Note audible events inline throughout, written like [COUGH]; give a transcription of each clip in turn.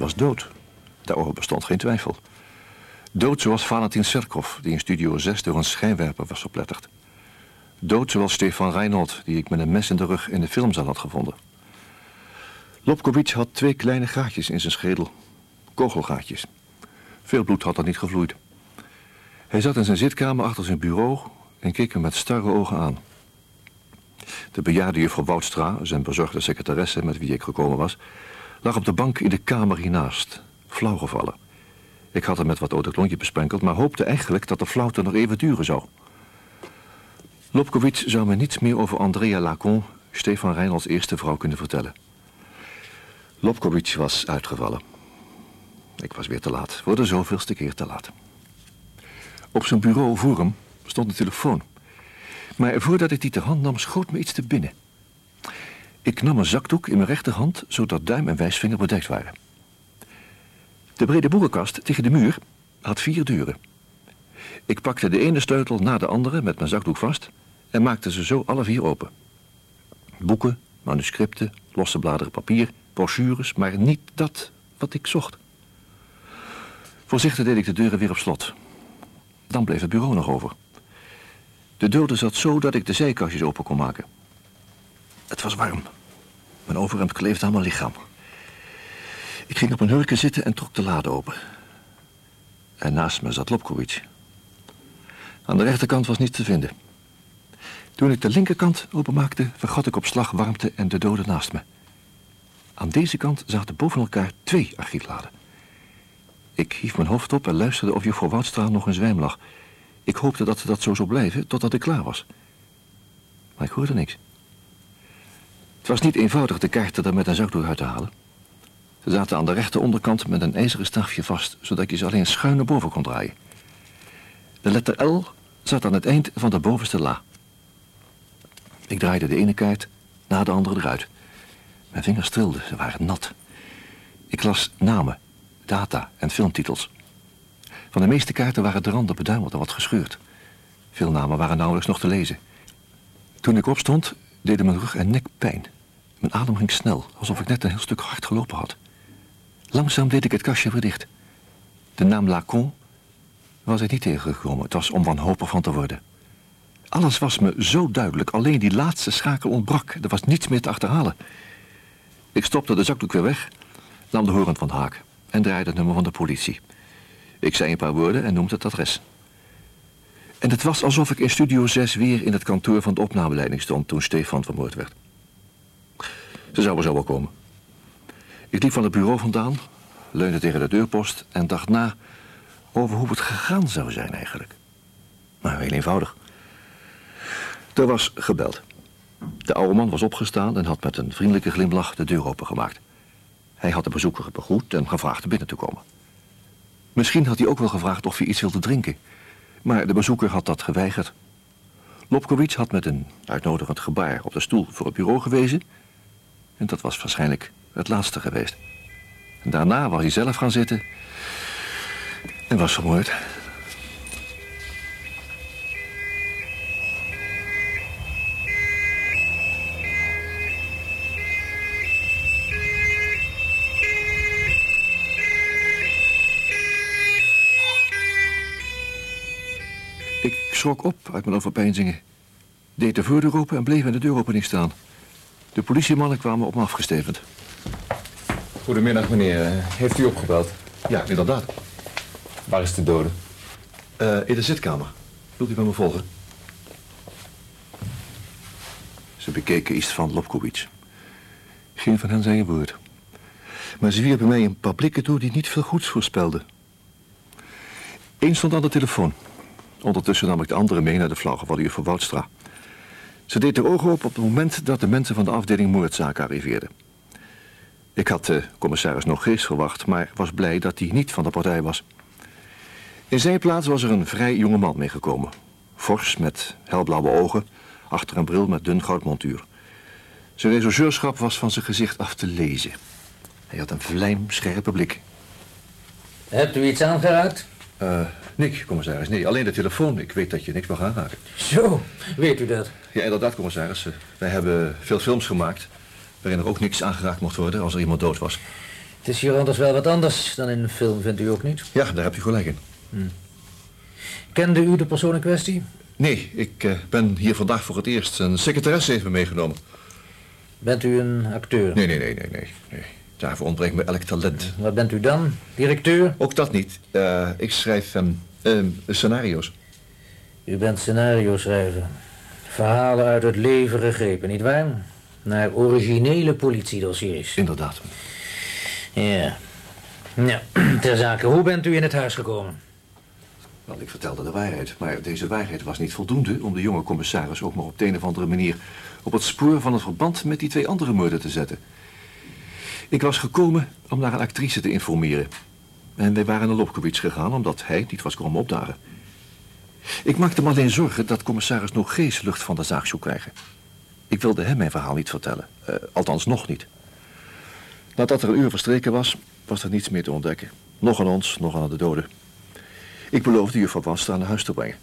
was dood. Daarover bestond geen twijfel. Dood zoals Valentin Serkov, die in Studio 6 door een schijnwerper was verpletterd. Dood zoals Stefan Reinhold, die ik met een mes in de rug in de filmzaal had gevonden. Lobkowitz had twee kleine gaatjes in zijn schedel. Kogelgaatjes. Veel bloed had er niet gevloeid. Hij zat in zijn zitkamer achter zijn bureau en keek me met starre ogen aan. De bejaarde juffrouw Woudstra, zijn bezorgde secretaresse met wie ik gekomen was, lag op de bank in de kamer hiernaast, flauw gevallen. Ik had hem met wat oud besprenkeld, maar hoopte eigenlijk dat de flauwte nog even duren zou. Lobkowitz zou me niets meer over Andrea Lacon, Stefan Reinholds eerste vrouw, kunnen vertellen. Lobkowitz was uitgevallen. Ik was weer te laat, voor de zoveelste keer te laat. Op zijn bureau voor hem stond een telefoon. Maar voordat ik die ter hand nam, schoot me iets te binnen. Ik nam een zakdoek in mijn rechterhand, zodat duim en wijsvinger bedekt waren. De brede boekenkast tegen de muur had vier deuren. Ik pakte de ene sleutel na de andere met mijn zakdoek vast en maakte ze zo alle vier open. Boeken, manuscripten, losse bladeren papier, brochures, maar niet dat wat ik zocht. Voorzichtig deed ik de deuren weer op slot. Dan bleef het bureau nog over. De dode zat zo dat ik de zijkastjes open kon maken. Het was warm. Mijn overhemd kleefde aan mijn lichaam. Ik ging op een hurken zitten en trok de lade open. En naast me zat Lobkowitz. Aan de rechterkant was niets te vinden. Toen ik de linkerkant openmaakte, vergat ik op slag warmte en de dode naast me. Aan deze kant zaten boven elkaar twee archiepladen. Ik hief mijn hoofd op en luisterde of juffrouw Woudstra nog in zwijm lag. Ik hoopte dat dat zo zou blijven totdat ik klaar was. Maar ik hoorde niks. Was niet eenvoudig de kaarten er met een zakdoek uit te halen. Ze zaten aan de rechter onderkant met een ijzeren stafje vast, zodat je ze alleen schuin naar boven kon draaien. De letter L zat aan het eind van de bovenste la. Ik draaide de ene kaart na de andere eruit. Mijn vingers trilden, ze waren nat. Ik las namen, data en filmtitels. Van de meeste kaarten waren de randen beduimeld en wat gescheurd. Veel namen waren nauwelijks nog te lezen. Toen ik opstond, deden mijn rug en nek pijn. Mijn adem ging snel, alsof ik net een heel stuk hard gelopen had. Langzaam deed ik het kastje weer dicht. De naam Lacon was ik niet tegengekomen. Het was om wanhopig van te worden. Alles was me zo duidelijk. Alleen die laatste schakel ontbrak. Er was niets meer te achterhalen. Ik stopte de zakdoek weer weg, nam de horend van de haak en draaide het nummer van de politie. Ik zei een paar woorden en noemde het adres. En het was alsof ik in Studio 6 weer in het kantoor van de opnameleiding stond toen Stefan vermoord werd. Ze zouden zo wel komen. Ik liep van het bureau vandaan, leunde tegen de deurpost en dacht na over hoe het gegaan zou zijn eigenlijk. Maar heel eenvoudig. Er was gebeld. De oude man was opgestaan en had met een vriendelijke glimlach de deur opengemaakt. Hij had de bezoeker begroet en gevraagd binnen te komen. Misschien had hij ook wel gevraagd of hij iets wilde drinken. Maar de bezoeker had dat geweigerd. Lobkowitz had met een uitnodigend gebaar op de stoel voor het bureau gewezen. En dat was waarschijnlijk het laatste geweest. Daarna was hij zelf gaan zitten en was vermoord. schrok op uit mijn overpeinzingen. Deed de voordeur open en bleef in de deuropening staan. De politiemannen kwamen op me afgestevend. Goedemiddag, meneer. Heeft u opgebeld? Ja, inderdaad. Waar is de dode? Uh, in de zitkamer. Wilt u bij me volgen? Ze bekeken iets van Lobkowitz. Geen van hen zei een woord. Maar ze wierpen mij een paar blikken toe die niet veel goeds voorspelden. Eén stond aan de telefoon. Ondertussen nam ik de andere mee naar de flauwgevallen juffrouw Woudstra. Ze deed haar ogen op op het moment dat de mensen van de afdeling moordzaken arriveerden. Ik had de commissaris nog geest verwacht, maar was blij dat hij niet van de partij was. In zijn plaats was er een vrij jonge man meegekomen. Fors, met helblauwe ogen, achter een bril met dun goudmontuur. Zijn rechercheurschap was van zijn gezicht af te lezen. Hij had een vlijmscherpe blik. Hebt u iets aangeraakt? Uh, niks, commissaris. Nee, alleen de telefoon. Ik weet dat je niks mag aanraken. Zo, weet u dat? Ja, inderdaad, commissaris. Wij hebben veel films gemaakt... waarin er ook niks aangeraakt mocht worden als er iemand dood was. Het is hier anders wel wat anders dan in een film, vindt u ook niet? Ja, daar heb je gelijk in. Kende u de persoon in kwestie? Nee, ik eh, ben hier vandaag voor het eerst. Een secretaresse heeft me meegenomen. Bent u een acteur? Nee, nee, nee, nee, nee. nee. Daarvoor ontbreekt me elk talent. Wat bent u dan? Directeur? Ook dat niet. Eh, ik schrijf ehm, ehm, scenario's. U bent scenario schrijver. Verhalen uit het leven gegrepen, nietwaar? Naar originele politiedossiers. Inderdaad. Ja. Ja, ter zake, hoe bent u in het huis gekomen? Wel, ik vertelde de waarheid. Maar deze waarheid was niet voldoende om de jonge commissaris ook maar op de een of andere manier op het spoor van het verband met die twee andere moorden te zetten. Ik was gekomen om naar een actrice te informeren. En wij waren naar Lobkowitz gegaan omdat hij niet was komen opdagen. Ik maakte me alleen zorgen dat commissaris Nogees lucht van de zaak zou krijgen. Ik wilde hem mijn verhaal niet vertellen. Eh, althans, nog niet. Nadat er een uur verstreken was, was er niets meer te ontdekken. Nog aan ons, nog aan de doden. Ik beloofde juffrouw Wanstra naar huis te brengen.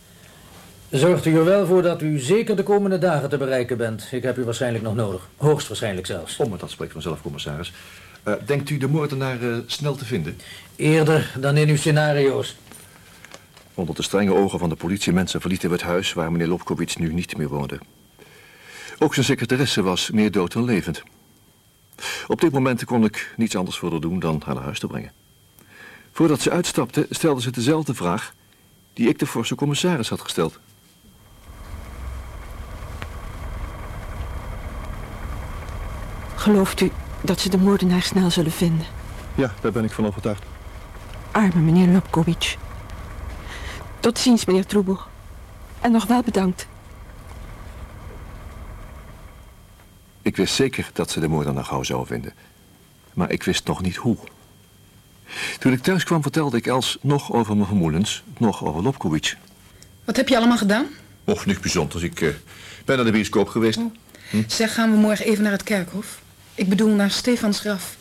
Zorgt u er wel voor dat u zeker de komende dagen te bereiken bent. Ik heb u waarschijnlijk nog nodig. Hoogstwaarschijnlijk zelfs. Oh, maar dat spreekt vanzelf, commissaris. Eh, denkt u de moordenaar eh, snel te vinden? Eerder dan in uw scenario's. Onder de strenge ogen van de politiemensen verlieten we het huis waar meneer Lobkowitz nu niet meer woonde. Ook zijn secretaresse was meer dood dan levend. Op dit moment kon ik niets anders voor haar doen dan haar naar huis te brengen. Voordat ze uitstapte, stelde ze dezelfde vraag die ik de forse commissaris had gesteld. Gelooft u dat ze de moordenaar snel zullen vinden? Ja, daar ben ik van overtuigd. Arme meneer Lobkowicz. Tot ziens, meneer Troebel. En nog wel bedankt. Ik wist zeker dat ze de moordenaar gauw zou vinden. Maar ik wist nog niet hoe. Toen ik thuis kwam vertelde ik Els nog over mijn vermoedens, nog over Lobkowitz. Wat heb je allemaal gedaan? Och, niks bijzonders. Ik eh, ben naar de bioscoop geweest. Zeg, gaan we morgen even naar het kerkhof? Ik bedoel, naar Stefans graf.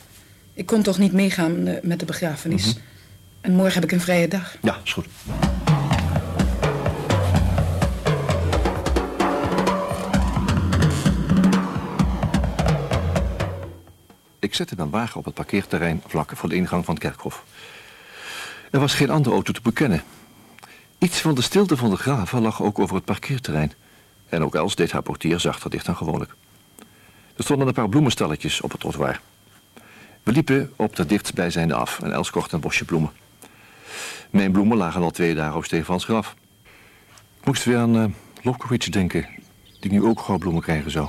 Ik kon toch niet meegaan met de begrafenis. En morgen heb ik een vrije dag. Ja, is goed. Ik zette mijn wagen op het parkeerterrein vlak voor de ingang van het kerkhof. Er was geen andere auto te bekennen. Iets van de stilte van de graven lag ook over het parkeerterrein. En ook Els deed haar portier zachter dicht dan gewoonlijk. Er stonden een paar bloemenstalletjes op het trottoir. We liepen op de dichtstbijzijnde af en Els kocht een bosje bloemen. Mijn bloemen lagen al twee dagen op Stefans graf. Ik moest weer aan uh, denken, die nu ook gauw bloemen krijgen zou.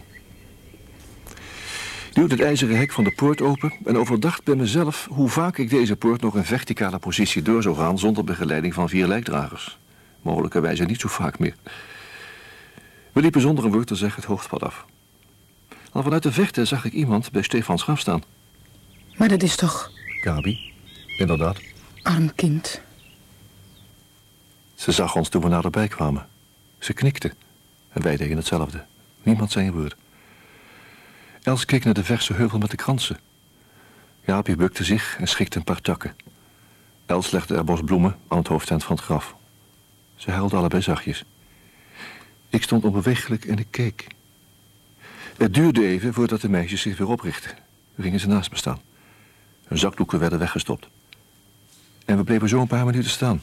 Ik duwde het ijzeren hek van de poort open en overdacht bij mezelf hoe vaak ik deze poort nog in verticale positie door zou gaan zonder begeleiding van vier lijkdragers. Mogelijkerwijze niet zo vaak meer. We liepen zonder een woord te zeggen het hoogtpad af. Al vanuit de verte zag ik iemand bij Stefans graf staan. Maar dat is toch Gabi, inderdaad. arm kind. Ze zag ons toen we naderbij kwamen. Ze knikte. En wij deden hetzelfde. Niemand zei een woord. Els keek naar de verse heuvel met de kransen. Jaapie bukte zich en schikte een paar takken. Els legde er bos bloemen aan het hoofdeind van het graf. Ze huilden allebei zachtjes. Ik stond onbewegelijk en ik keek. Het duurde even voordat de meisjes zich weer oprichtten. Toen gingen ze naast me staan. Hun zakdoeken werden weggestopt. En we bleven zo een paar minuten staan.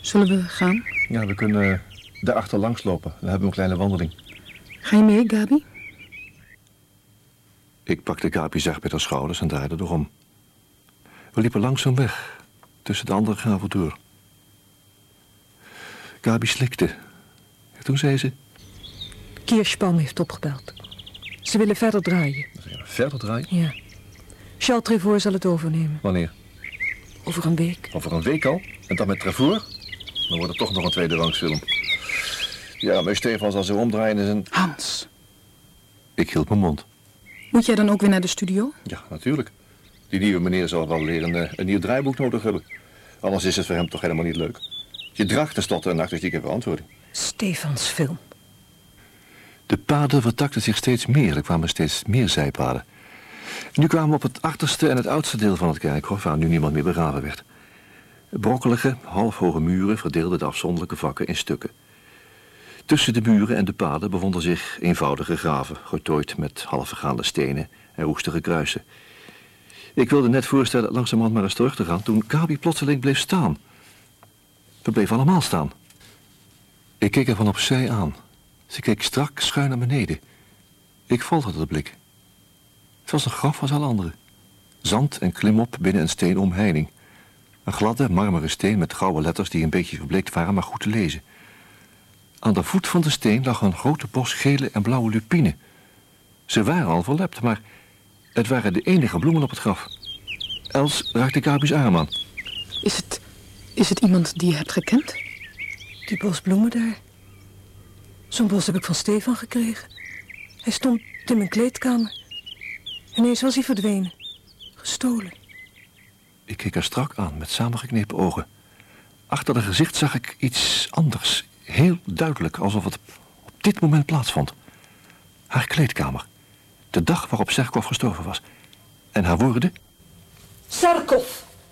Zullen we gaan? Ja, we kunnen uh, daarachter langs lopen. Dan hebben we een kleine wandeling. Ga je mee, Gabi? Ik pakte Gabi zacht bij de schouders en draaide erom. We liepen langzaam weg, tussen de andere graven door. Gabi slikte. En toen zei ze... Kirschbaum heeft opgebeld. Ze willen verder draaien. Verder draaien? Ja. Charles Trevor zal het overnemen. Wanneer? Over een week. Over een week al? En dan met Trevor? Dan wordt het toch nog een tweede rangsfilm. Ja, maar Stefan zal zo omdraaien is een... Hans. Ik hield mijn mond. Moet jij dan ook weer naar de studio? Ja, natuurlijk. Die nieuwe meneer zal wel weer een, een nieuw draaiboek nodig hebben. Anders is het voor hem toch helemaal niet leuk. Je draagt tenslotte een artistieke verantwoording. Stefans film. De paden vertakten zich steeds meer. Er kwamen steeds meer zijpaden. Nu kwamen we op het achterste en het oudste deel van het kerkhof... waar nu niemand meer begraven werd. Brokkelige, halfhoge muren verdeelden de afzonderlijke vakken in stukken. Tussen de muren en de paden bevonden zich eenvoudige graven... getooid met half vergaande stenen en roestige kruisen. Ik wilde net voorstellen langzamerhand maar eens terug te gaan... toen Gabi plotseling bleef staan. We bleven allemaal staan. Ik keek haar van opzij aan. Ze keek strak schuin naar beneden. Ik volgde de blik. Het was een graf als alle andere. Zand en klimop binnen een steenomheining. Een gladde, marmeren steen met gouden letters die een beetje verbleekt waren, maar goed te lezen. Aan de voet van de steen lag een grote bos gele en blauwe lupine. Ze waren al verlept, maar het waren de enige bloemen op het graf. Els raakte Gabi's arm aan. Is het, is het iemand die je hebt gekend? Die bos bloemen daar. Zo'n bos heb ik van Stefan gekregen. Hij stond in mijn kleedkamer. Ineens was hij verdwenen. Gestolen. Ik keek haar strak aan met samengeknepen ogen. Achter haar gezicht zag ik iets anders. Heel duidelijk, alsof het op dit moment plaatsvond. Haar kleedkamer. De dag waarop Serkov gestorven was. En haar woorden? Sarkov,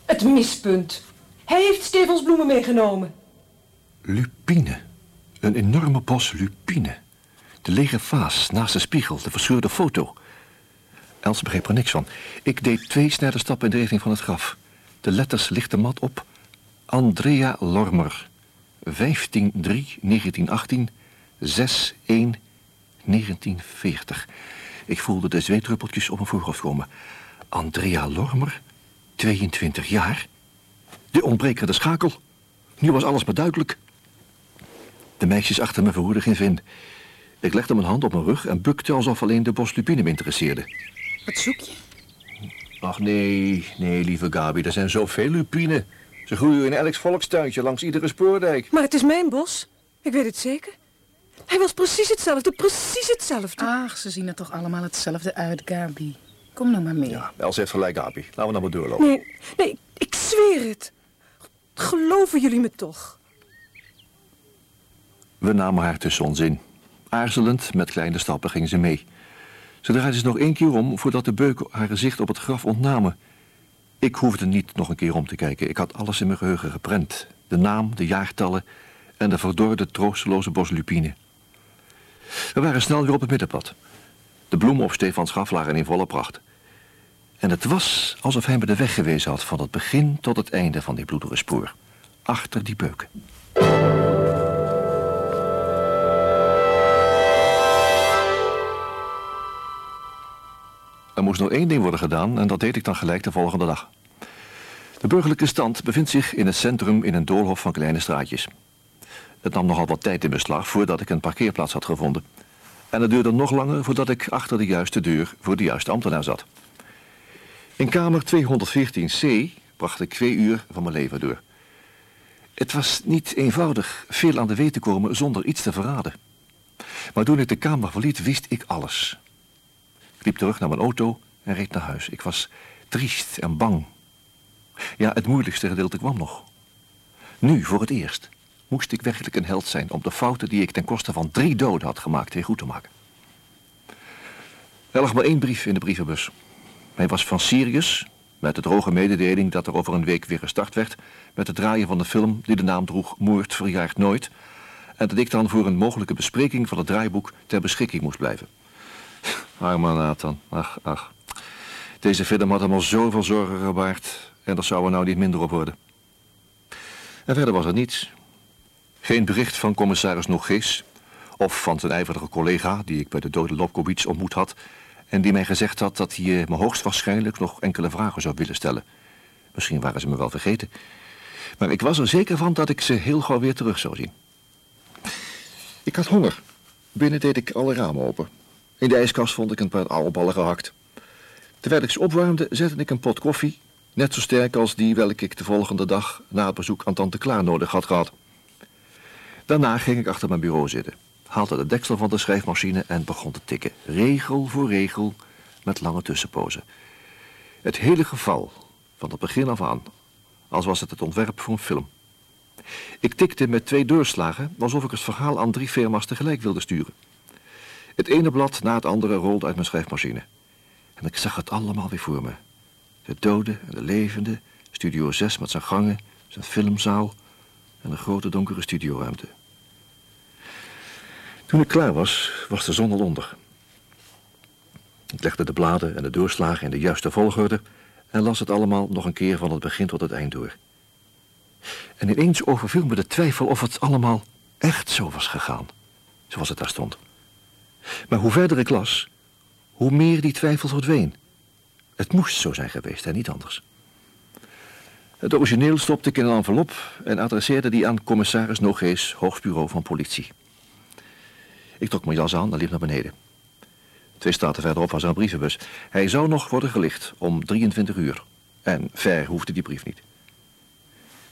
het mispunt. Hij heeft Stefans bloemen meegenomen. Lupine. Een enorme bos lupine. De lege vaas naast de spiegel, de verscheurde foto. Els begreep er niks van. Ik deed twee snelle stappen in de richting van het graf. De letters lichten mat op. Andrea Lormer. 15-3-1918. 6-1-1940. Ik voelde de zweetdruppeltjes op mijn voorhoofd komen. Andrea Lormer, 22 jaar. De ontbrekende schakel. Nu was alles maar duidelijk. De meisjes achter me verhoorden geen vin. Ik legde mijn hand op mijn rug en bukte alsof alleen de bos lupine me interesseerde. Wat zoek je? Ach nee, nee, lieve Gabi, er zijn zoveel lupinen. Ze groeien in elk volkstuintje langs iedere spoordijk. Maar het is mijn bos. Ik weet het zeker. Hij was precies hetzelfde, precies hetzelfde. Ach, ze zien er toch allemaal hetzelfde uit, Gabi. Kom nou maar mee. Ja, Els heeft gelijk, Gabi. Laten we nou maar doorlopen. Nee, nee, ik zweer het. Geloven jullie me toch? We namen haar tussen ons in. Aarzelend, met kleine stappen, ging ze mee. Ze draaide zich nog één keer om voordat de beuken haar gezicht op het graf ontnamen. Ik hoefde niet nog een keer om te kijken. Ik had alles in mijn geheugen geprent. De naam, de jaartallen en de verdorde, troosteloze boslupine. We waren snel weer op het middenpad. De bloemen op Stefans graf lagen in volle pracht. En het was alsof hij me de weg gewezen had van het begin tot het einde van die bloedige spoor. Achter die beuken. Er moest nog één ding worden gedaan en dat deed ik dan gelijk de volgende dag. De burgerlijke stand bevindt zich in het centrum in een doolhof van kleine straatjes. Het nam nogal wat tijd in beslag voordat ik een parkeerplaats had gevonden. En het duurde nog langer voordat ik achter de juiste deur voor de juiste ambtenaar zat. In kamer 214c bracht ik twee uur van mijn leven door. Het was niet eenvoudig veel aan de weet te komen zonder iets te verraden. Maar toen ik de kamer verliet, wist ik alles. Liep terug naar mijn auto en reed naar huis. Ik was triest en bang. Ja, het moeilijkste gedeelte kwam nog. Nu, voor het eerst, moest ik werkelijk een held zijn om de fouten die ik ten koste van drie doden had gemaakt weer goed te maken. Er lag maar één brief in de brievenbus. Hij was van Sirius, met de droge mededeling dat er over een week weer gestart werd met het draaien van de film die de naam droeg Moord verjaart nooit en dat ik dan voor een mogelijke bespreking van het draaiboek ter beschikking moest blijven. Arme Nathan, ach, ach. Deze film had hem al zoveel zorgen gebaard en daar zou er nou niet minder op worden. En verder was er niets. Geen bericht van commissaris Nogees of van zijn ijverige collega die ik bij de dode Lobkowitz ontmoet had en die mij gezegd had dat hij me hoogstwaarschijnlijk nog enkele vragen zou willen stellen. Misschien waren ze me wel vergeten. Maar ik was er zeker van dat ik ze heel gauw weer terug zou zien. Ik had honger. Binnen deed ik alle ramen open. In de ijskast vond ik een paar aalballen gehakt. Terwijl ik ze opwarmde, zette ik een pot koffie, net zo sterk als die welke ik de volgende dag na het bezoek aan tante Klaar nodig had gehad. Daarna ging ik achter mijn bureau zitten, haalde de deksel van de schrijfmachine en begon te tikken, regel voor regel, met lange tussenpozen. Het hele geval, van het begin af aan, als was het het ontwerp voor een film. Ik tikte met twee doorslagen, alsof ik het verhaal aan drie firma's tegelijk wilde sturen. Het ene blad na het andere rolde uit mijn schrijfmachine. En ik zag het allemaal weer voor me. De dode en de levende, Studio 6 met zijn gangen, zijn filmzaal en een grote donkere studioruimte. Toen ik klaar was, was de zon al onder. Ik legde de bladen en de doorslagen in de juiste volgorde en las het allemaal nog een keer van het begin tot het eind door. En ineens overviel me de twijfel of het allemaal echt zo was gegaan, zoals het daar stond. Maar hoe verder ik las, hoe meer die twijfel verdween. Het moest zo zijn geweest en niet anders. Het origineel stopte ik in een envelop en adresseerde die aan commissaris Nogees, hoofdbureau van politie. Ik trok mijn jas aan en liep naar beneden. Twee straten verderop was er een brievenbus. Hij zou nog worden gelicht om 23 uur. En ver hoefde die brief niet.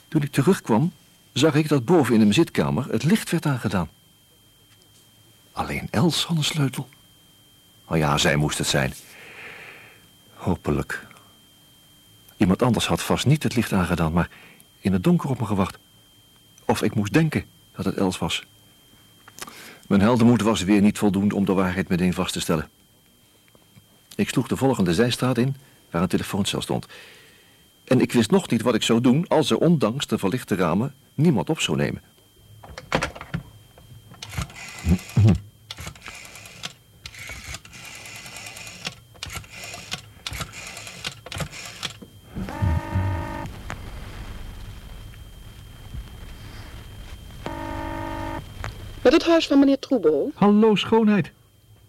Toen ik terugkwam, zag ik dat boven in de zitkamer het licht werd aangedaan. Alleen Els had een sleutel. Oh ja, zij moest het zijn. Hopelijk. Iemand anders had vast niet het licht aangedaan, maar in het donker op me gewacht. Of ik moest denken dat het Els was. Mijn heldenmoed was weer niet voldoende om de waarheid meteen vast te stellen. Ik sloeg de volgende zijstraat in, waar een telefooncel stond. En ik wist nog niet wat ik zou doen als er ondanks de verlichte ramen niemand op zou nemen. Huis van meneer Troebel. Hallo, schoonheid.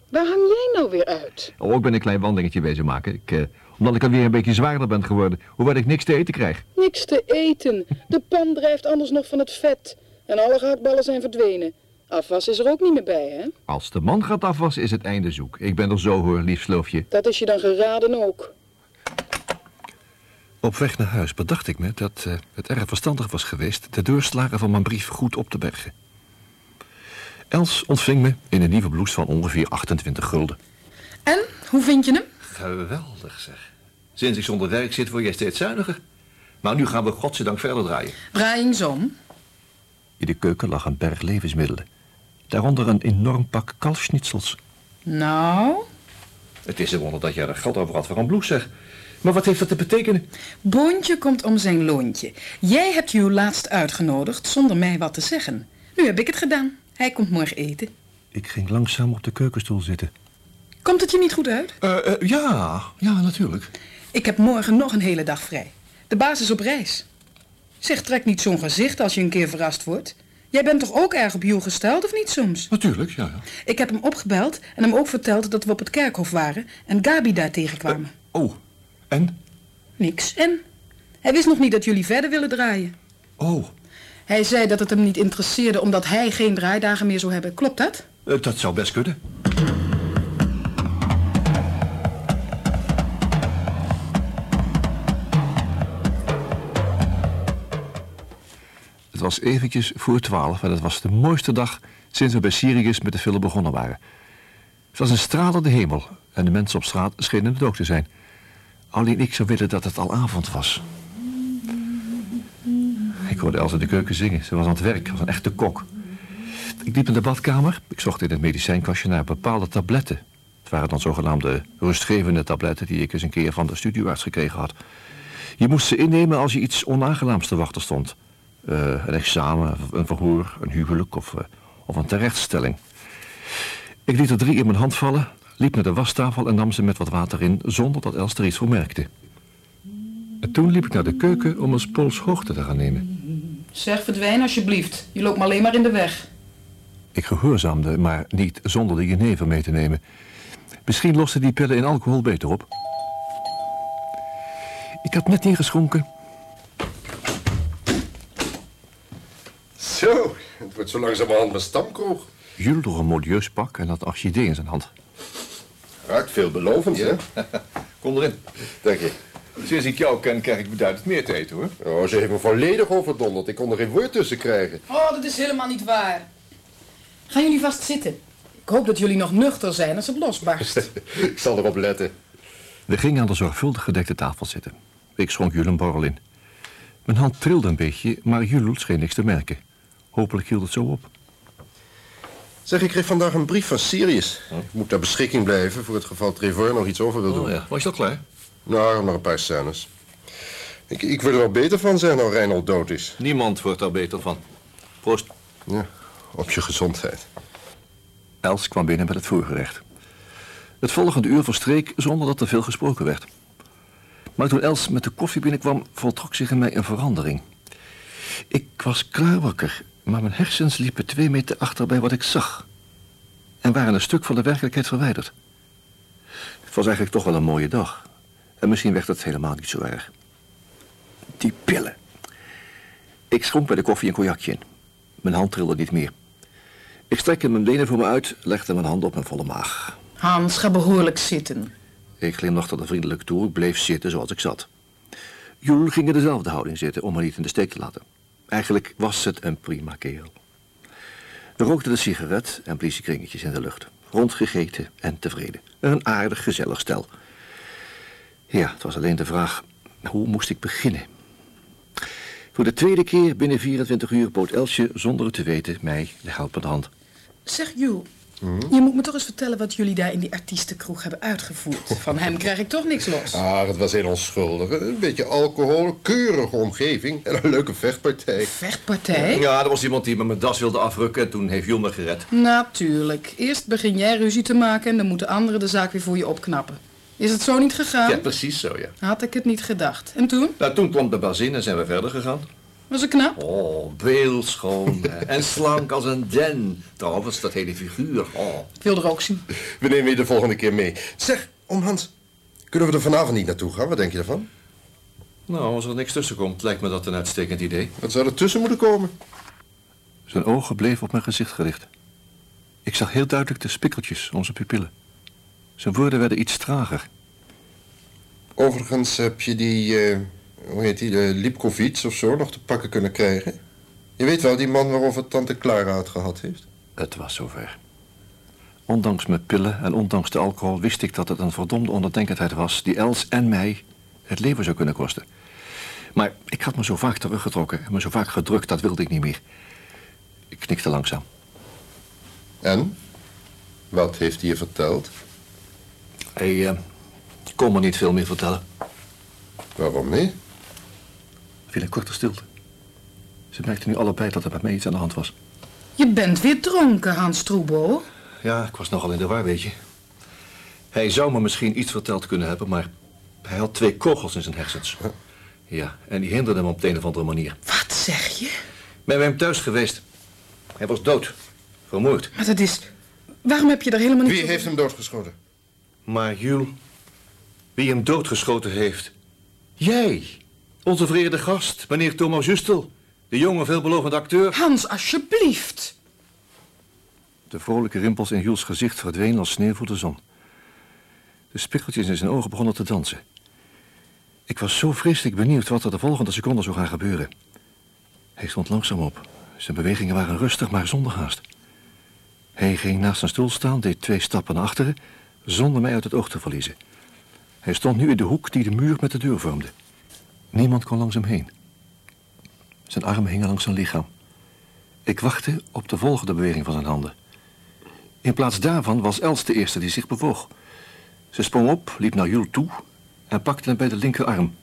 Waar hang jij nou weer uit? Oh, ik ben een klein wandelingetje wezen maken. Ik, eh, omdat ik alweer een beetje zwaarder ben geworden. Hoewel ik niks te eten krijg. Niks te eten. De pan drijft anders nog van het vet. En alle gehaktballen zijn verdwenen. Afwas is er ook niet meer bij, hè? Als de man gaat afwassen, is het einde zoek. Ik ben er zo hoor, lief sloofje. Dat is je dan geraden ook. Op weg naar huis bedacht ik me dat eh, het erg verstandig was geweest de deurslagen van mijn brief goed op te bergen. Els ontving me in een nieuwe blouse van ongeveer 28 gulden. En, hoe vind je hem? Geweldig zeg. Sinds ik zonder werk zit, word jij steeds zuiniger. Maar nu gaan we godzijdank verder draaien. Draaiing zoom. In de keuken lag een berg levensmiddelen. Daaronder een enorm pak kalfschnitzels. Nou, Het is een wonder dat jij er geld over had voor een blouse, zeg. Maar wat heeft dat te betekenen? Boontje komt om zijn loontje. Jij hebt Hugh laatst uitgenodigd zonder mij wat te zeggen. Nu heb ik het gedaan. Hij komt morgen eten. Ik ging langzaam op de keukenstoel zitten. Komt het je niet goed uit? Eh, eh, ja, ja, natuurlijk. Ik heb morgen nog een hele dag vrij. De baas is op reis. Zeg, trek niet zo'n gezicht als je een keer verrast wordt. Jij bent toch ook erg op Hugh gesteld, of niet soms? Natuurlijk, ja, ja. Ik heb hem opgebeld en hem ook verteld dat we op het kerkhof waren en Gabi daar tegenkwamen. Oh, en? Niks. En? Hij wist nog niet dat jullie verder willen draaien. Oh, Hij zei dat het hem niet interesseerde omdat hij geen draaidagen meer zou hebben. Klopt dat? eh, dat zou best kunnen. Het was eventjes voor twaalf en het was de mooiste dag sinds we bij Sirius met de film begonnen waren. Het was een stralende hemel en de mensen op straat schenen het ook te zijn. Alleen ik zou willen dat het al avond was. Ik hoorde Els in de keuken zingen. Ze was aan het werk, als een echte kok. Ik liep in de badkamer. Ik zocht in het medicijnkastje naar bepaalde tabletten. Het waren dan zogenaamde rustgevende tabletten... die ik eens een keer van de studioarts gekregen had. Je moest ze innemen als je iets onaangenaams te wachten stond. Eh, een examen, een verhoor, een huwelijk of, eh, of een terechtstelling. Ik liet er drie in mijn hand vallen, liep naar de wastafel... en nam ze met wat water in, zonder dat Els er iets voor merkte. En toen liep ik naar de keuken om een pols hoogte te gaan nemen. Zeg, verdwijn alsjeblieft. Je loopt me alleen maar in de weg. Ik gehoorzaamde, maar niet zonder de jenever mee te nemen. Misschien losten die pillen in alcohol beter op. Ik had net ingeschonken. Zo, het wordt zo langzamerhand mijn stamkroeg. Jules droeg een modieus pak en had een orchidee in zijn hand. Ruikt veelbelovend, hè? [LAUGHS] Kom erin. Dank je. Sinds ik jou ken, krijg ik beduidend meer te eten, hoor. Oh, ze heeft me volledig overdonderd. Ik kon er geen woord tussen krijgen. Oh, dat is helemaal niet waar. Gaan jullie vast zitten. Ik hoop dat jullie nog nuchter zijn als het losbarst. [LAUGHS] ik zal erop letten. We gingen aan de zorgvuldig gedekte tafel zitten. Ik schonk Jules een borrel in. Mijn hand trilde een beetje, maar Jules scheen niks te merken. Hopelijk hield het zo op. Zeg, ik kreeg vandaag een brief van Sirius. Ik moet ter beschikking blijven voor het geval Trevor nog iets over wil doen. Oh ja, Was je al klaar? Nou, nog een paar scènes. Ik, ik wil er wel beter van zijn nou Reinhold dood is. Niemand wordt daar beter van. Proost. Ja, op je gezondheid. Els kwam binnen met het voorgerecht. Het volgende uur verstreek zonder dat er veel gesproken werd. Maar toen Els met de koffie binnenkwam, voltrok zich in mij een verandering. Ik was klaar wakker, maar mijn hersens liepen twee meter achter bij wat ik zag. En waren een stuk van de werkelijkheid verwijderd. Het was eigenlijk toch wel een mooie dag. En misschien werd het helemaal niet zo erg. Die pillen. Ik schonk bij de koffie een cognacje in. Mijn hand trilde niet meer. Ik strekte mijn benen voor me uit, legde mijn hand op mijn volle maag. Hans, ga behoorlijk zitten. Ik glimlachte er vriendelijk toe, bleef zitten zoals ik zat. Joel ging in dezelfde houding zitten om me niet in de steek te laten. Eigenlijk was het een prima kerel. We rookten de sigaret en bliezen kringetjes in de lucht. Rondgegeten en tevreden. Een aardig gezellig stel. Ja, het was alleen de vraag, hoe moest ik beginnen? Voor de tweede keer binnen 24 uur bood Elsje, zonder het te weten, mij de helpende hand. Zeg, Jules, je moet me toch eens vertellen wat jullie daar in die artiestenkroeg hebben uitgevoerd. [LAUGHS] Van hem krijg ik toch niks los. Ah, het was heel onschuldig. Een beetje alcohol, keurige omgeving en een leuke vechtpartij. Vechtpartij? Ja, er was iemand die me mijn das wilde afrukken en toen heeft Joel me gered. Natuurlijk. Eerst begin jij ruzie te maken en dan moeten anderen de zaak weer voor je opknappen. Is het zo niet gegaan? Ja, precies zo, ja. Had ik het niet gedacht. En toen? Nou, toen kwam de bazin en zijn we verder gegaan. Was het knap? Oh, beeldschoon hè. en slank als een den. Trouwens, dat hele figuur. Oh. Ik wil er ook zien. We nemen je de volgende keer mee. Zeg, om Hans, kunnen we er vanavond niet naartoe gaan? Wat denk je ervan? Nou, als er niks tussen komt, lijkt me dat een uitstekend idee. Wat zou er tussen moeten komen? Zijn ogen bleven op mijn gezicht gericht. Ik zag heel duidelijk de spikkeltjes, onze pupillen. Zijn woorden werden iets trager. Overigens heb je die, eh, hoe heet die, de Lipkovic of zo nog te pakken kunnen krijgen. Je weet wel, die man waarover tante Clara het gehad heeft. Het was zover. Ondanks mijn pillen en ondanks de alcohol wist ik dat het een verdomde onderdenkendheid was die Els en mij het leven zou kunnen kosten. Maar ik had me zo vaak teruggetrokken en me zo vaak gedrukt, dat wilde ik niet meer. Ik knikte langzaam. En? Wat heeft hij je verteld? Hij eh, kon me niet veel meer vertellen. Waarom niet? Er viel een korte stilte. Ze merkten nu allebei dat er met mij iets aan de hand was. Je bent weer dronken, Hans Troebo. Ja, ik was nogal in de war, weet je. Hij zou me misschien iets verteld kunnen hebben, maar hij had twee kogels in zijn hersens. Ja, en die hinderden hem op de een of andere manier. Wat zeg je? Ik ben bij hem thuis geweest. Hij was dood. Vermoord. Maar dat is... Waarom heb je er helemaal niet... Wie over- heeft hem doodgeschoten? Maar Jules, wie hem doodgeschoten heeft? Jij, onze vereerde gast, meneer Thomas Justel. De jonge, veelbelovende acteur. Hans, alsjeblieft. De vrolijke rimpels in Jules gezicht verdwenen als sneeuw voor de zon. De spikkeltjes in zijn ogen begonnen te dansen. Ik was zo vreselijk benieuwd wat er de volgende seconde zou gaan gebeuren. Hij stond langzaam op. Zijn bewegingen waren rustig, maar zonder haast. Hij ging naast zijn stoel staan, deed twee stappen naar achteren, zonder mij uit het oog te verliezen. Hij stond nu in de hoek die de muur met de deur vormde. Niemand kon langs hem heen. Zijn armen hingen langs zijn lichaam. Ik wachtte op de volgende beweging van zijn handen. In plaats daarvan was Els de eerste die zich bewoog. Ze sprong op, liep naar Jules toe en pakte hem bij de linkerarm.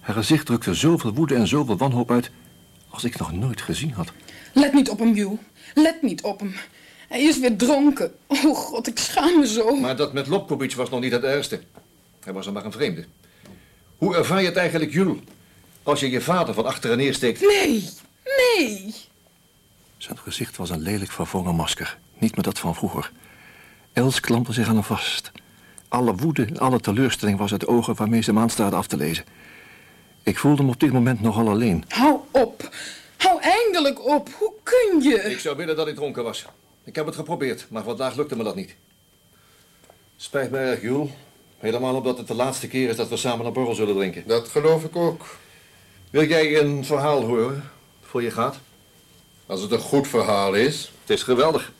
Haar gezicht drukte zoveel woede en zoveel wanhoop uit als ik nog nooit gezien had. Let niet op hem, Jules. Let niet op hem. Hij is weer dronken. Oh god, ik schaam me zo. Maar dat met Lobkovic was nog niet het ergste. Hij was er maar een vreemde. Hoe ervaar je het eigenlijk, Jules, als je je vader van achteren neersteekt? Nee, nee. Zijn gezicht was een lelijk verwrongen masker, niet meer dat van vroeger. Els klampte zich aan hem vast. Alle woede, alle teleurstelling was uit de ogen waarmee ze hem aanstaarde af te lezen. Ik voelde me op dit moment nogal alleen. Hou op. Hou eindelijk op. Hoe kun je? Ik zou willen dat ik dronken was. Ik heb het geprobeerd, maar vandaag lukte me dat niet. Spijt me erg, Jules. Helemaal omdat het de laatste keer is dat we samen een borrel zullen drinken. Dat geloof ik ook. Wil jij een verhaal horen voor je gaat? Als het een goed verhaal is. Het is geweldig.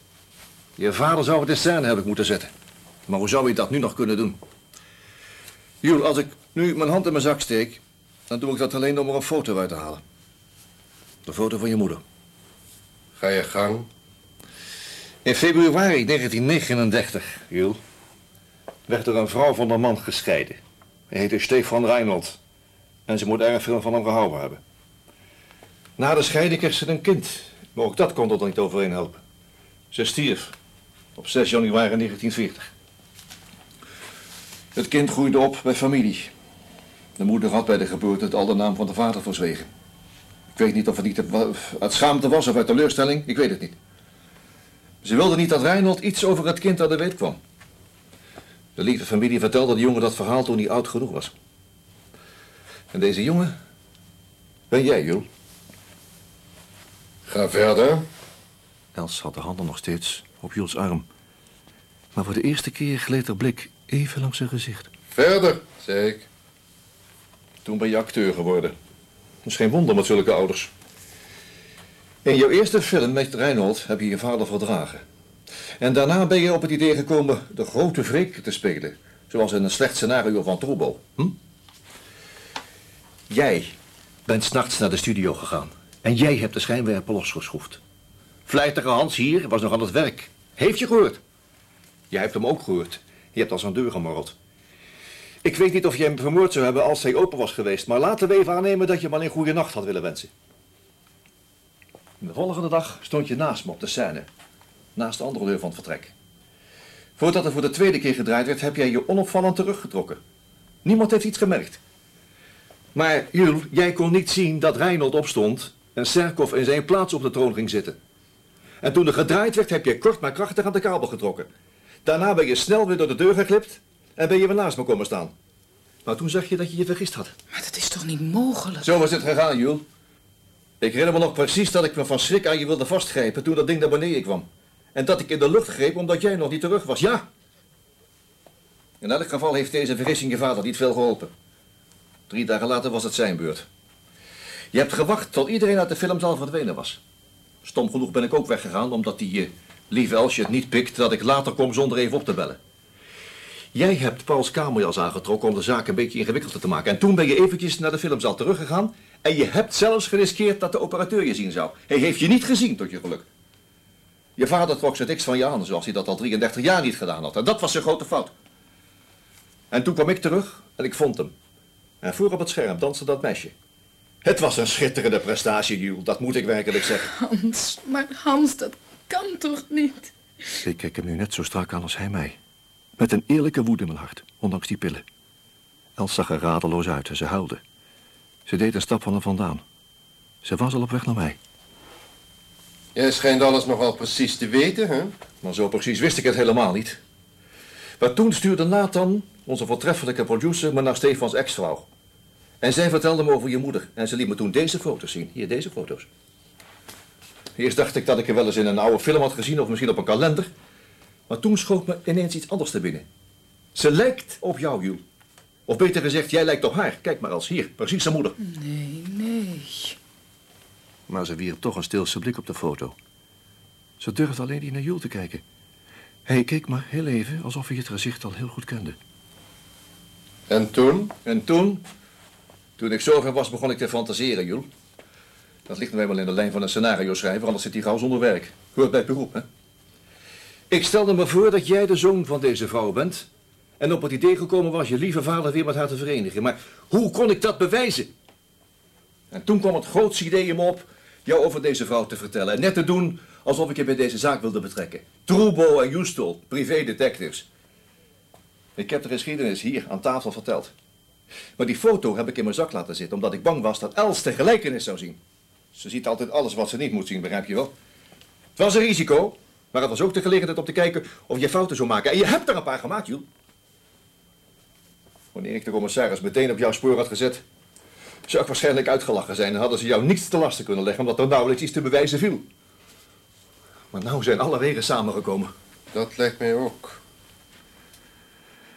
Je vader zou het in scène hebben moeten zetten. Maar hoe zou je dat nu nog kunnen doen? Jules, als ik nu mijn hand in mijn zak steek... dan doe ik dat alleen om er een foto uit te halen. De foto van je moeder. Ga je gang. In februari 1939, Jules, werd er een vrouw van een man gescheiden. Hij heette Stefan Reinhold. En ze moet erg veel van hem gehouden hebben. Na de scheiding kreeg ze een kind. Maar ook dat kon er niet overheen helpen. Ze stierf op 6 januari 1940. Het kind groeide op bij familie. De moeder had bij de geboorte het al de naam van de vader verzwegen. Ik weet niet of het niet uit schaamte was of uit teleurstelling, ik weet het niet. Ze wilde niet dat Reinhold iets over het kind aan de weet kwam. De lieve familie vertelde de jongen dat verhaal toen hij oud genoeg was. En deze jongen ben jij, Jul. Ga verder. Els had de handen nog steeds op Jules arm. Maar voor de eerste keer gleed haar blik even langs zijn gezicht. Verder, zei ik. Toen ben je acteur geworden. Dat is geen wonder met zulke ouders. In jouw eerste film met Reinhold heb je je vader verdragen. En daarna ben je op het idee gekomen de grote wreek te spelen. Zoals in een slecht scenario van Trobo. Hm? Jij bent s'nachts naar de studio gegaan. En jij hebt de schijnwerper losgeschroefd. Vlijtige Hans hier was nog aan het werk. Heeft je gehoord? Jij hebt hem ook gehoord. Je hebt als een deur gemorreld. Ik weet niet of je hem vermoord zou hebben als hij open was geweest, maar laten we even aannemen dat je hem alleen goede nacht had willen wensen. De volgende dag stond je naast me op de scène, naast de andere deur van het vertrek. Voordat er voor de tweede keer gedraaid werd, heb jij je onopvallend teruggetrokken. Niemand heeft iets gemerkt. Maar Jules, jij kon niet zien dat Reinhold opstond en Serkov in zijn plaats op de troon ging zitten. En toen er gedraaid werd, heb je kort maar krachtig aan de kabel getrokken. Daarna ben je snel weer door de deur geklipt en ben je weer naast me komen staan. Maar toen zag je dat je je vergist had. Maar dat is toch niet mogelijk? Zo was het gegaan, Jules. Ik herinner me nog precies dat ik me van schrik aan je wilde vastgrijpen toen dat ding naar beneden kwam. En dat ik in de lucht greep omdat jij nog niet terug was, ja. In elk geval heeft deze vergissing je vader niet veel geholpen. Drie dagen later was het zijn beurt. Je hebt gewacht tot iedereen uit de filmzaal verdwenen was. Stom genoeg ben ik ook weggegaan omdat die uh, lieve Elsje het niet pikt dat ik later kom zonder even op te bellen. Jij hebt Pauls kamerjas aangetrokken om de zaak een beetje ingewikkelder te maken. En toen ben je eventjes naar de filmzaal teruggegaan. En je hebt zelfs geriskeerd dat de operateur je zien zou. Hij heeft je niet gezien, tot je geluk. Je vader trok zijn niks van je aan, zoals hij dat al 33 jaar niet gedaan had. En dat was zijn grote fout. En toen kwam ik terug en ik vond hem. En voor op het scherm danste dat meisje. Het was een schitterende prestatie, Jules. Dat moet ik werkelijk zeggen. Hans, maar Hans, dat kan toch niet? Ik kijk hem nu net zo strak aan als hij mij. Met een eerlijke woede in mijn hart, ondanks die pillen. Els zag er radeloos uit en ze huilde. Ze deed een stap van hem vandaan. Ze was al op weg naar mij. Jij schijnt alles nog wel precies te weten, hè? Maar zo precies wist ik het helemaal niet. Maar toen stuurde Nathan, onze voortreffelijke producer, me naar Stefans ex-vrouw. En zij vertelde me over je moeder. En ze liet me toen deze foto's zien. Hier, deze foto's. Eerst dacht ik dat ik er wel eens in een oude film had gezien of misschien op een kalender. Maar toen schoot me ineens iets anders te binnen. Ze lijkt op jou, Jules. Of beter gezegd, jij lijkt op haar. Kijk maar als hier, precies zijn moeder. Nee, nee. Maar ze wierp toch een stilse blik op de foto. Ze durfde alleen niet naar Jules te kijken. Hij keek maar heel even alsof hij het gezicht al heel goed kende. En toen? En toen? Toen ik zover was, begon ik te fantaseren, Jules. Dat ligt nu eenmaal in de lijn van een scenario schrijver, anders zit hij gauw zonder werk. Hoort bij het beroep, hè? Ik stelde me voor dat jij de zoon van deze vrouw bent. En op het idee gekomen was je lieve vader weer met haar te verenigen. Maar hoe kon ik dat bewijzen? En toen kwam het grootste idee in me op jou over deze vrouw te vertellen. En net te doen alsof ik je bij deze zaak wilde betrekken. Trubo en Justel, privé-detectives. Ik heb de geschiedenis hier aan tafel verteld. Maar die foto heb ik in mijn zak laten zitten, omdat ik bang was dat Els de gelijkenis zou zien. Ze ziet altijd alles wat ze niet moet zien, begrijp je wel? Het was een risico, maar het was ook de gelegenheid om te kijken of je fouten zou maken. En je hebt er een paar gemaakt, Jules. Wanneer ik de commissaris meteen op jouw spoor had gezet, zou ik waarschijnlijk uitgelachen zijn en hadden ze jou niets te lasten kunnen leggen, omdat er nauwelijks iets te bewijzen viel. Maar nou zijn alle wegen samengekomen. Dat lijkt mij ook.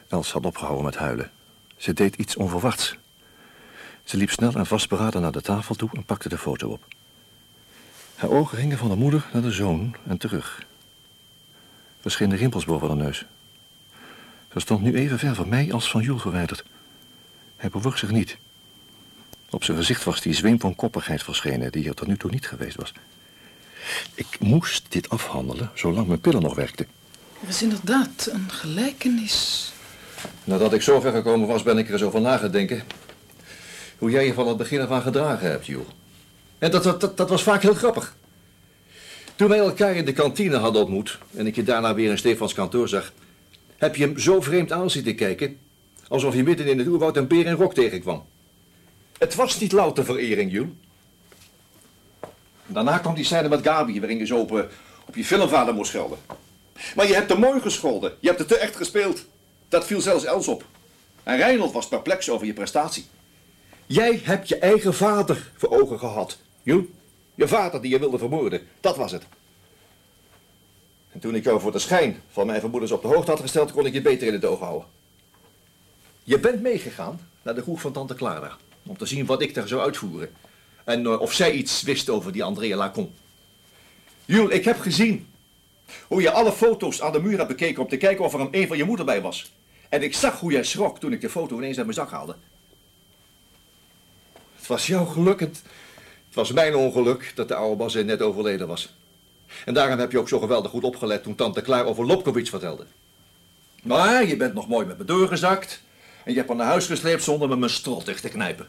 Els had opgehouden met huilen. Ze deed iets onverwachts. Ze liep snel en vastberaden naar de tafel toe en pakte de foto op. Haar ogen gingen van de moeder naar de zoon en terug. Verschillende rimpels boven haar neus. Ze stond nu even ver van mij als van Jules verwijderd. Hij bewoog zich niet. Op zijn gezicht was die zweem van koppigheid verschenen die er tot nu toe niet geweest was. Ik moest dit afhandelen zolang mijn pillen nog werkten. Er is inderdaad een gelijkenis. Nadat ik zo ver gekomen was, ben ik er eens over nagedenken. Hoe jij je van het begin af aan gedragen hebt, Jules. En dat, dat, dat, dat was vaak heel grappig. Toen wij elkaar in de kantine hadden ontmoet... en ik je daarna weer in Stefans kantoor zag... heb je hem zo vreemd aan zitten kijken... Alsof je midden in het oerwoud een beer in rok tegenkwam. Het was niet louter verering, Jules. Daarna kwam die scène met Gabi, waarin je zo op, eh, op je filmvader moest schelden. Maar je hebt te mooi gescholden. Je hebt het te echt gespeeld. Dat viel zelfs Els op. En Reinhold was perplex over je prestatie. Jij hebt je eigen vader voor ogen gehad, Jules. Je vader die je wilde vermoorden. Dat was het. En toen ik jou voor de schijn van mijn vermoedens op de hoogte had gesteld, kon ik je beter in het oog houden. Je bent meegegaan naar de groep van tante Clara. Om te zien wat ik daar zou uitvoeren. En eh, of zij iets wist over die Andrea Lacon. Jules, ik heb gezien hoe je alle foto's aan de muur hebt bekeken om te kijken of er een, van je moeder bij was. En ik zag hoe jij schrok toen ik de foto ineens uit mijn zak haalde. Het was jouw geluk. Het, het was mijn ongeluk dat de oude Bazin net overleden was. En daarom heb je ook zo geweldig goed opgelet toen tante Klaar over Lopkowitz vertelde. Maar je bent nog mooi met me doorgezakt. En je hebt me naar huis gesleept zonder me mijn strot dicht te knijpen.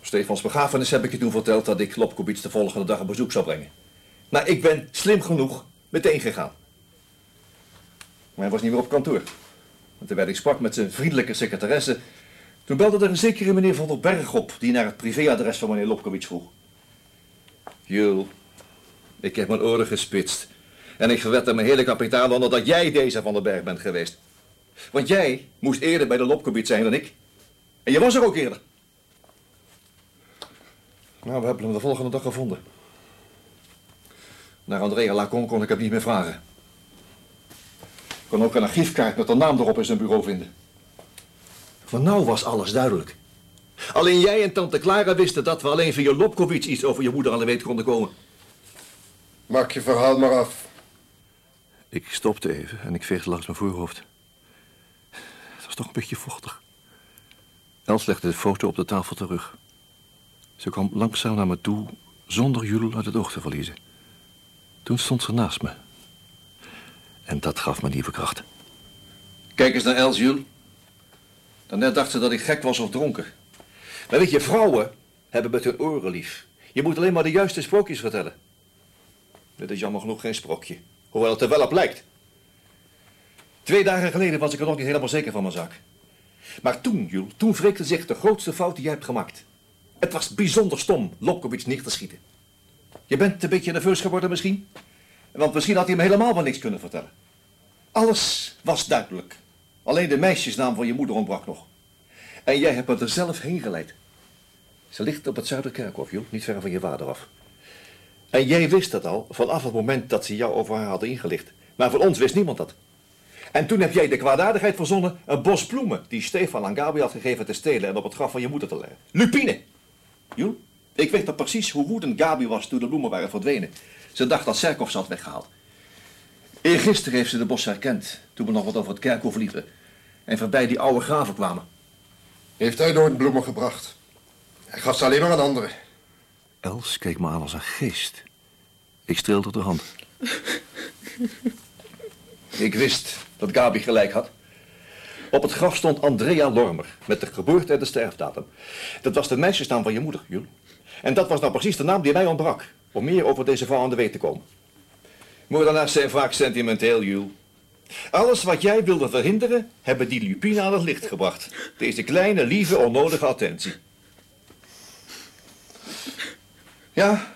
Stefans begrafenis heb ik je toen verteld dat ik Lopkowitz de volgende dag een bezoek zou brengen. Nou, ik ben slim genoeg meteen gegaan. Maar hij was niet meer op kantoor. En terwijl ik sprak met zijn vriendelijke secretaresse, toen belde er een zekere meneer Van der Berg op, die naar het privéadres van meneer Lopkowitz vroeg. Jul, ik heb mijn oren gespitst. En ik verwed er mijn hele kapitaal onder dat jij deze Van der Berg bent geweest. Want jij moest eerder bij de Lopkowitz zijn dan ik. En je was er ook eerder. Nou, we hebben hem de volgende dag gevonden. Naar Andrea Lacon kon ik hem niet meer vragen. Ik kon ook een archiefkaart met een naam erop in zijn bureau vinden. Van nou was alles duidelijk. Alleen jij en tante Clara wisten dat we alleen via Lopkowitz iets over je moeder aan de weet konden komen. Maak je verhaal maar af. Ik stopte even en ik veegde langs mijn voorhoofd. Het was toch een beetje vochtig. Els legde de foto op de tafel terug. Ze kwam langzaam naar me toe, zonder Jules uit het oog te verliezen. Toen stond ze naast me. En dat gaf me nieuwe kracht. Kijk eens naar Els, Jules. Daarnet dacht ze dat ik gek was of dronken. Maar weet je, vrouwen hebben met hun oren lief. Je moet alleen maar de juiste sprookjes vertellen. Dit is jammer genoeg geen sprookje. Hoewel het er wel op lijkt. Twee dagen geleden was ik er nog niet helemaal zeker van mijn zaak. Maar toen, Jules, toen wreekte zich de grootste fout die jij hebt gemaakt. Het was bijzonder stom Lopkowitz neer te schieten. Je bent een beetje nerveus geworden misschien? Want misschien had hij hem helemaal wel niks kunnen vertellen. Alles was duidelijk. Alleen de meisjesnaam van je moeder ontbrak nog. En jij hebt me er zelf heen geleid. Ze ligt op het Zuiderkerkhof, joh, niet ver van je vader af. En jij wist dat al vanaf het moment dat ze jou over haar hadden ingelicht. Maar van ons wist niemand dat. En toen heb jij de kwaadaardigheid verzonnen een bos bloemen die Stefan aan Gabi had gegeven te stelen en op het graf van je moeder te leggen. Lupine! Joh, ik weet nog precies hoe woedend Gabi was toen de bloemen waren verdwenen. Ze dacht dat Serkov ze had weggehaald. Eergisteren heeft ze de bos herkend, toen we nog wat over het kerkhof liepen. En voorbij die oude graven kwamen. Heeft hij nooit bloemen gebracht? Hij gaf ze alleen maar aan anderen. Els keek me aan als een geest. Ik streelde de hand. ik wist dat Gabi gelijk had. Op het graf stond Andrea Lormer, met de geboorte en de sterfdatum. Dat was de meisjesnaam van je moeder, Jules. En dat was nou precies de naam die mij ontbrak, om meer over deze vrouw aan de weet te komen. Moordenaars zijn vaak sentimenteel, Jules. Alles wat jij wilde verhinderen, hebben die Lupine aan het licht gebracht. Deze kleine, lieve, onnodige attentie. Ja,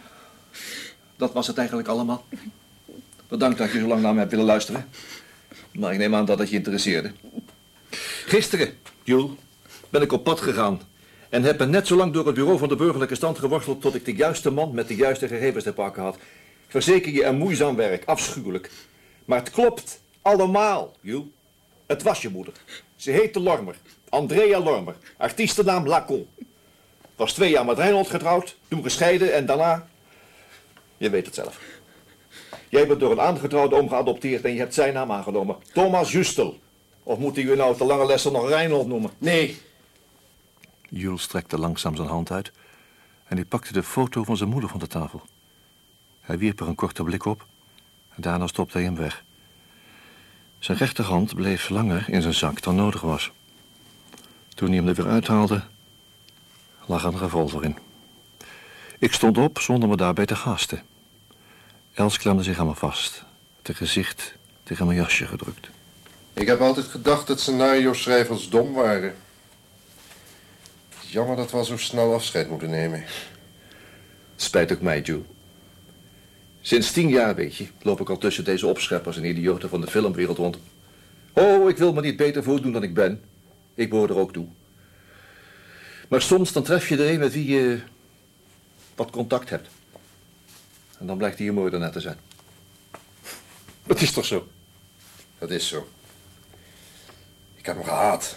dat was het eigenlijk allemaal. Bedankt dat je zo lang naar me hebt willen luisteren. Maar ik neem aan dat het je interesseerde. Gisteren, Jules, ben ik op pad gegaan. En heb me net zo lang door het bureau van de burgerlijke stand geworsteld... tot ik de juiste man met de juiste gegevens te pakken had. Verzeker je een moeizaam werk, afschuwelijk. Maar het klopt allemaal, Jules. Het was je moeder. Ze heette Lormer. Andrea Lormer. Artiestennaam Lacon. Was twee jaar met Reinhold getrouwd, toen gescheiden en daarna... Je weet het zelf. Jij bent door een aangetrouwde oom geadopteerd en je hebt zijn naam aangenomen. Thomas Justel. Of moeten jullie nou te lange lessen nog Reinhold noemen? Nee. Jules strekte langzaam zijn hand uit en hij pakte de foto van zijn moeder van de tafel. Hij wierp er een korte blik op en daarna stopte hij hem weg. Zijn rechterhand bleef langer in zijn zak dan nodig was. Toen hij hem er weer uithaalde, lag een revolver in. Ik stond op zonder me daarbij te gasten. Els klemde zich aan me vast, het gezicht tegen mijn jasje gedrukt. Ik heb altijd gedacht dat scenario-schrijvers dom waren. Jammer dat we al zo snel afscheid moeten nemen. Spijt ook mij, Jules. Sinds tien jaar, weet je, loop ik al tussen deze opscheppers en idioten van de filmwereld rond. Oh, ik wil me niet beter voordoen dan ik ben. Ik behoor er ook toe. Maar soms dan tref je er een met wie je wat contact hebt. En dan blijkt hij mooi net te zijn. Dat is toch zo? Dat is zo. Ik heb hem gehaat.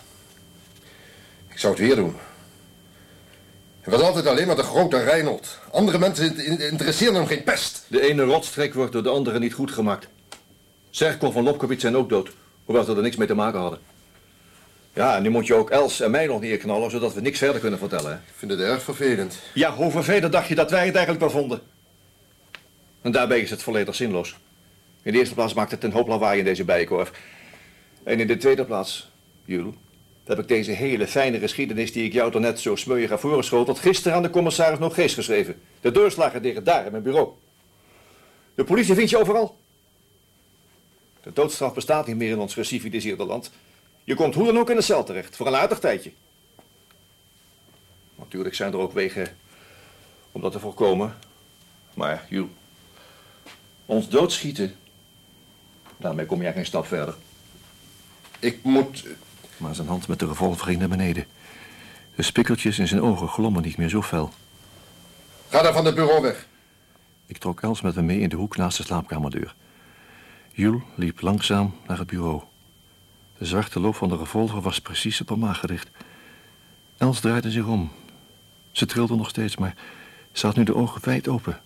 Ik zou het weer doen. Het was altijd alleen maar de grote Reinhold. Andere mensen in- in- interesseren hem geen pest. De ene rotstreek wordt door de andere niet goed gemaakt. Serkel van Lopkowitz zijn ook dood, hoewel ze er niks mee te maken hadden. Ja, en nu moet je ook Els en mij nog neerknallen, zodat we niks verder kunnen vertellen. Hè? Ik vind het erg vervelend. Ja, hoe vervelend dacht je dat wij het eigenlijk wel vonden? En daarbij is het volledig zinloos. In de eerste plaats maakt het een hoop lawaai in deze bijenkorf. En in de tweede plaats, Jules, heb ik deze hele fijne geschiedenis die ik jou toch net zo smeuïg heb voorgeschoteld, gisteren aan de commissaris nog geest geschreven. De doorslagen liggen daar in mijn bureau. De politie vindt je overal. De doodstraf bestaat niet meer in ons geciviliseerde land. Je komt hoe dan ook in de cel terecht, voor een aardig tijdje. Natuurlijk zijn er ook wegen om dat te voorkomen. Maar, Jules, ons doodschieten, daarmee kom jij geen stap verder. Ik moet... Maar zijn hand met de revolver ging naar beneden. De spikkeltjes in zijn ogen glommen niet meer zo fel. Ga daar van het bureau weg. Ik trok Els met me mee in de hoek naast de slaapkamerdeur. Jules liep langzaam naar het bureau. De zwarte loop van de revolver was precies op haar maag gericht. Els draaide zich om. Ze trilde nog steeds, maar ze had nu de ogen wijd open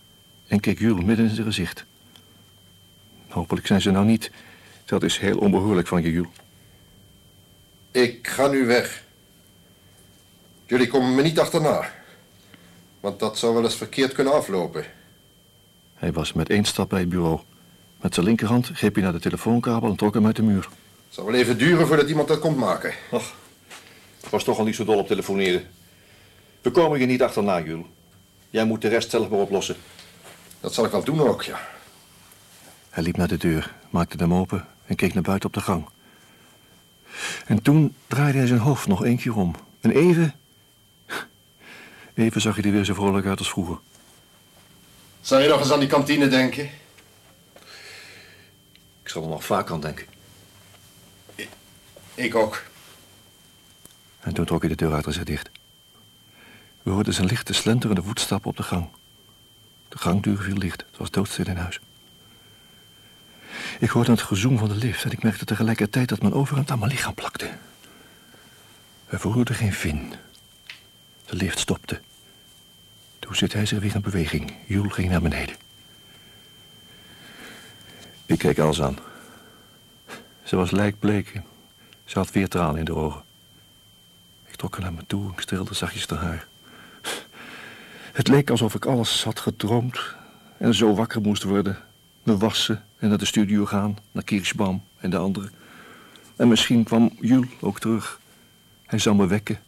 en keek Jules midden in zijn gezicht. Hopelijk zijn ze nou niet. Dat is heel onbehoorlijk van je, Jules. Ik ga nu weg. Jullie komen me niet achterna. Want dat zou wel eens verkeerd kunnen aflopen. Hij was met één stap bij het bureau. Met zijn linkerhand greep hij naar de telefoonkabel en trok hem uit de muur. Het zal wel even duren voordat iemand dat komt maken. Ach, ik was toch al niet zo dol op telefoneren. We komen je niet achterna, Jules. Jij moet de rest zelf maar oplossen. Dat zal ik wel doen ook, ja. Hij liep naar de deur, maakte hem open en keek naar buiten op de gang. En toen draaide hij zijn hoofd nog één keer om. En even... Even zag hij er weer zo vrolijk uit als vroeger. Zal je nog eens aan die kantine denken? Ik zal er nog vaak aan denken. Ik ook. En toen trok hij de deur achter zich dicht. We hoorden zijn lichte slenterende voetstappen op de gang. De gangdeur viel licht. Het was doodstil in huis. Ik hoorde het gezoem van de lift en ik merkte tegelijkertijd dat mijn overhemd aan mijn lichaam plakte. We verroerden geen vin. De lift stopte. Toen zette hij zich weer in beweging. Jules ging naar beneden. Ik keek Els aan. Ze was lijkbleek. Ze had weer tranen in de ogen. Ik trok haar naar me toe en streelde zachtjes haar haar. Het leek alsof ik alles had gedroomd en zo wakker moest worden. Me wassen en naar de studio gaan, naar Kirschbaum en de anderen. En misschien kwam Jules ook terug. Hij zou me wekken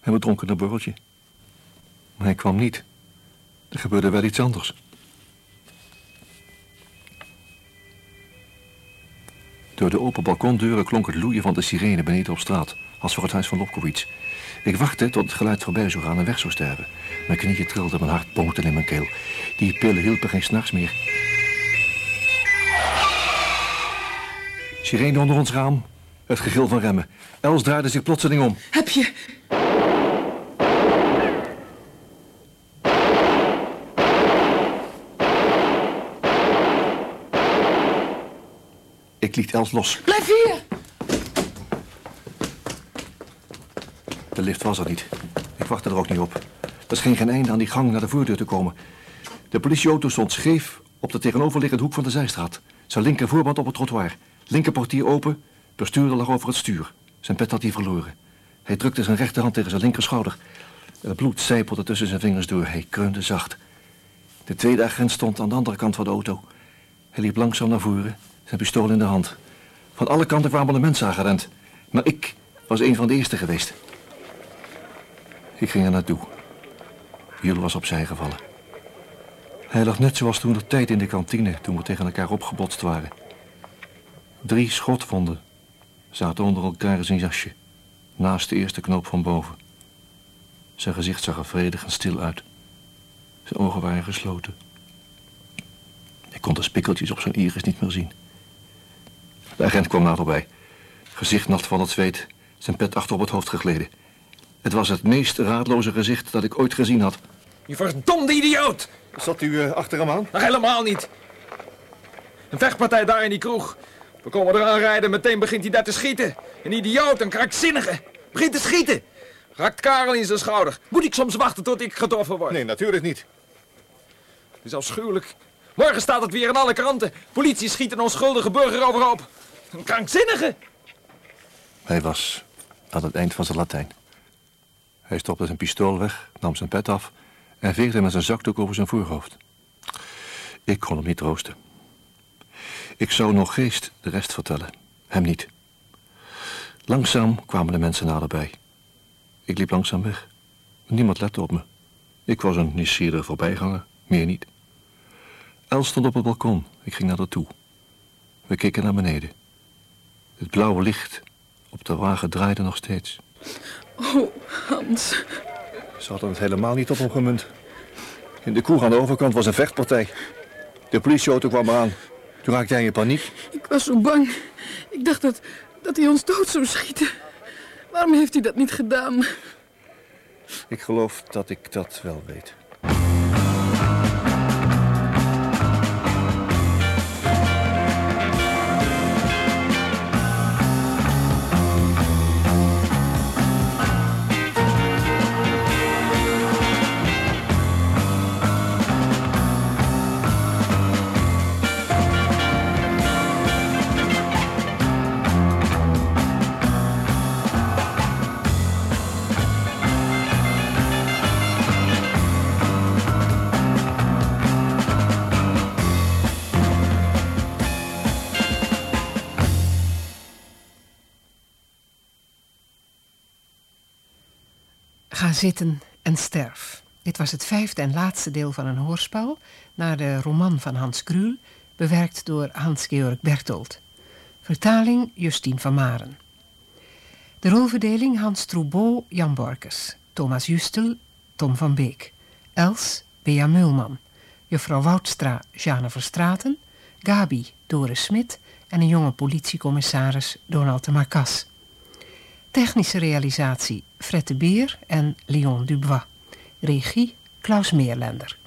en we dronken een borreltje. Maar hij kwam niet. Er gebeurde wel iets anders. Door de open balkondeuren klonk het loeien van de sirene beneden op straat, als voor het huis van Lopkowitz. Ik wachtte tot het geluid voorbij zou gaan en weg zou sterven. Mijn knieën trilden, mijn hart bonkte in mijn keel. Die pillen hielpen geen s'nachts meer. Sirene onder ons raam, het gegil van remmen. Els draaide zich plotseling om. Heb je... Ik liet Els los. Blijf hier! De lift was er niet. Ik wachtte er ook niet op. Er scheen geen einde aan die gang naar de voordeur te komen. De politieauto stond scheef op de tegenoverliggende hoek van de zijstraat. Zijn linker voorband op het trottoir. Linkerportier open, bestuurder lag over het stuur. Zijn pet had hij verloren. Hij drukte zijn rechterhand tegen zijn linkerschouder. Het bloed zijpelde tussen zijn vingers door. Hij kreunde zacht. De tweede agent stond aan de andere kant van de auto. Hij liep langzaam naar voren, zijn pistool in de hand. Van alle kanten kwamen de mensen aangerend. Maar ik was een van de eerste geweest. Ik ging er naartoe. Jules was opzij gevallen. Hij lag net zoals toen de tijd in de kantine, toen we tegen elkaar opgebotst waren. Drie schotwonden, zaten onder elkaar in zijn jasje, naast de eerste knoop van boven. Zijn gezicht zag er vredig en stil uit. Zijn ogen waren gesloten. Ik kon de spikkeltjes op zijn iris niet meer zien. De agent kwam naderbij. Gezicht nat van het zweet, zijn pet achter op het hoofd gegleden. Het was het meest raadloze gezicht dat ik ooit gezien had. Je verdomde idioot! Zat u eh, achter hem aan? Nog helemaal niet. Een vechtpartij daar in die kroeg. We komen eraan rijden, meteen begint hij daar te schieten. Een idioot, een krankzinnige. Begint te schieten. Raakt Karel in zijn schouder. Moet ik soms wachten tot ik getroffen word? Nee, natuurlijk niet. Het is afschuwelijk. Morgen staat het weer in alle kranten. Politie schiet een onschuldige burger overhoop. Een krankzinnige. Hij was aan het eind van zijn Latijn. Hij stopte zijn pistool weg, nam zijn pet af en veegde met zijn zakdoek over zijn voorhoofd. Ik kon hem niet troosten. Ik zou nog geest de rest vertellen, hem niet. Langzaam kwamen de mensen naderbij. Ik liep langzaam weg. Niemand lette op me. Ik was een nieuwsgierige voorbijganger, meer niet. Els stond op het balkon. Ik ging naar haar toe. We keken naar beneden. Het blauwe licht op de wagen draaide nog steeds. Oh, Hans. Ze hadden het helemaal niet op hem gemunt. In de kroeg aan de overkant was een vechtpartij. De politieauto kwam eraan. Toen raakte hij in paniek. Ik was zo bang. Ik dacht dat, dat hij ons dood zou schieten. Waarom heeft hij dat niet gedaan? Ik geloof dat ik dat wel weet. Zitten en sterf. Dit was het vijfde en laatste deel van een hoorspel naar de roman van Hans Krul, bewerkt door Hans-Georg Bertolt. Vertaling Justine van Maren. De rolverdeling Hans Troubeau, Jan Borkes, Thomas Justel, Tom van Beek, Els, Bea Meulman, juffrouw Woudstra, Jeanne Verstraten, Gabi, Doris Smit en een jonge politiecommissaris, Donald de Marcas. Technische realisatie Fred de Beer en Leon Dubois. Regie Klaus Meerlender.